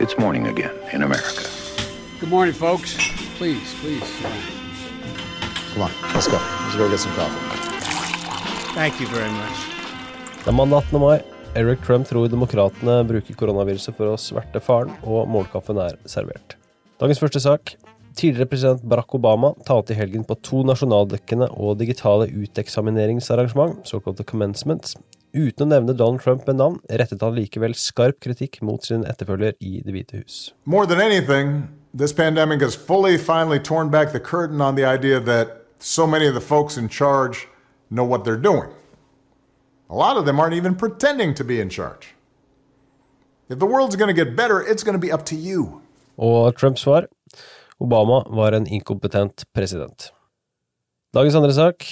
It's morning again in America. Good morning, folks. Please, please. Come on, let's go. Let's go get some coffee. Thank you very much. Det er mandag 18. mai. Eric Trump tror demokratene bruker koronaviruset for å sverte faren, og målkaffen er servert. Dagens første sak. Tidligere president Barack Obama talte i helgen på to nasjonaldekkende og digitale uteksamineringsarrangement, såkalte commencements. Uten å nevne Donald Trump med navn, rettet han likevel skarp kritikk mot sin etterfølger i Det hvite hus. More than anything, this pandemic has fully, finally torn back the curtain on the idea that so many of the folks in charge know what they're doing. A lot of them aren't even pretending to be in charge. If the world's going to get better, it's going to be up to you. Og Trumps svar? Obama var en inkompetent president. Dagens andre sak.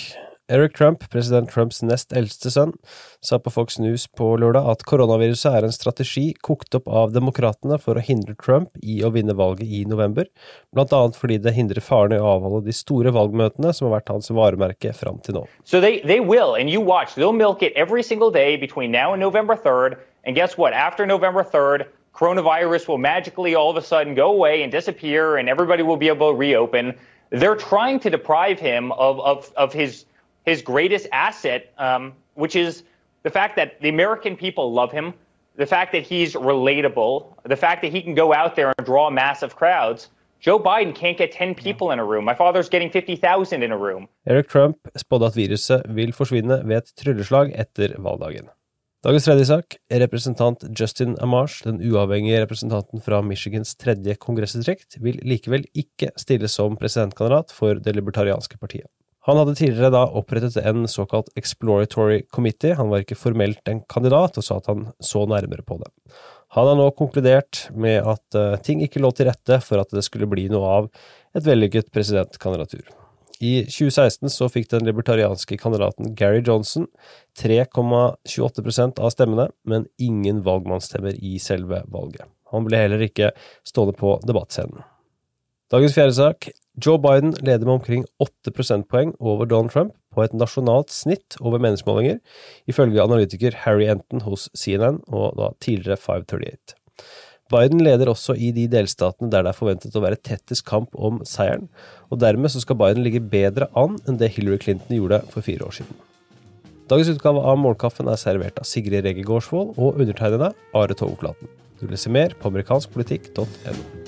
Eric Trump, president Trumps nest eldste sønn, sa på Fox News på lørdag at koronaviruset er en strategi kokt opp av demokratene for å hindre Trump i å vinne valget i november, blant annet fordi det hindrer faren i å avholde de store valgmøtene som har vært hans varemerke fram til nå. So they, they will, and you watch, they'll milk it every single day between now November 3rd. And guess what? November 3rd, coronavirus will magically all disappear, and everybody will be able to reopen. They're trying to deprive him of, of, of his, his greatest asset, um, which is the fact that the American people love him, the fact that he's relatable, the fact that he can go out there and draw massive crowds. Joe Biden can't get 10 people in a room. My father's getting 50,000 in a room. Eric Trump spådde at viruset vil forsvinne ved et trylleslag etter valgdagen. Dagens tredje sak. Representant Justin Amash, den uavhengige representanten fra Michigans tredje kongressdistrikt, vil likevel ikke stille som presidentkandidat for Det libertarianske partiet. Han hadde tidligere da opprettet en såkalt exploratory committee, han var ikke formelt en kandidat, og sa at han så nærmere på det. Han har nå konkludert med at eh, ting ikke lå til rette for at det skulle bli noe av et vellykket presidentkandidatur. I 2016 så fikk den libertarianske kandidaten Gary Johnson 3,28% av stemmene, men ingen valgmannsstemmer i selve valget. Han ble heller ikke stående på debattscenen. Dagens fjerde sak. Joe Biden leder med omkring 8 prosentpoeng over Donald Trump på et nasjonalt snitt over meningsmålinger, ifølge analytiker Harry Enton hos CNN og da tidligere 538. Biden leder også i de delstatene der det er forventet å være tettest kamp om seieren, og dermed så skal Biden ligge bedre an enn det Hillary Clinton gjorde for fire år siden. Dagens utgave av Målkaffen er servert av Sigrid Regge Gårdsvold og undertegnede Are Togflaten. Du leser mer på amerikanskpolitikk.no.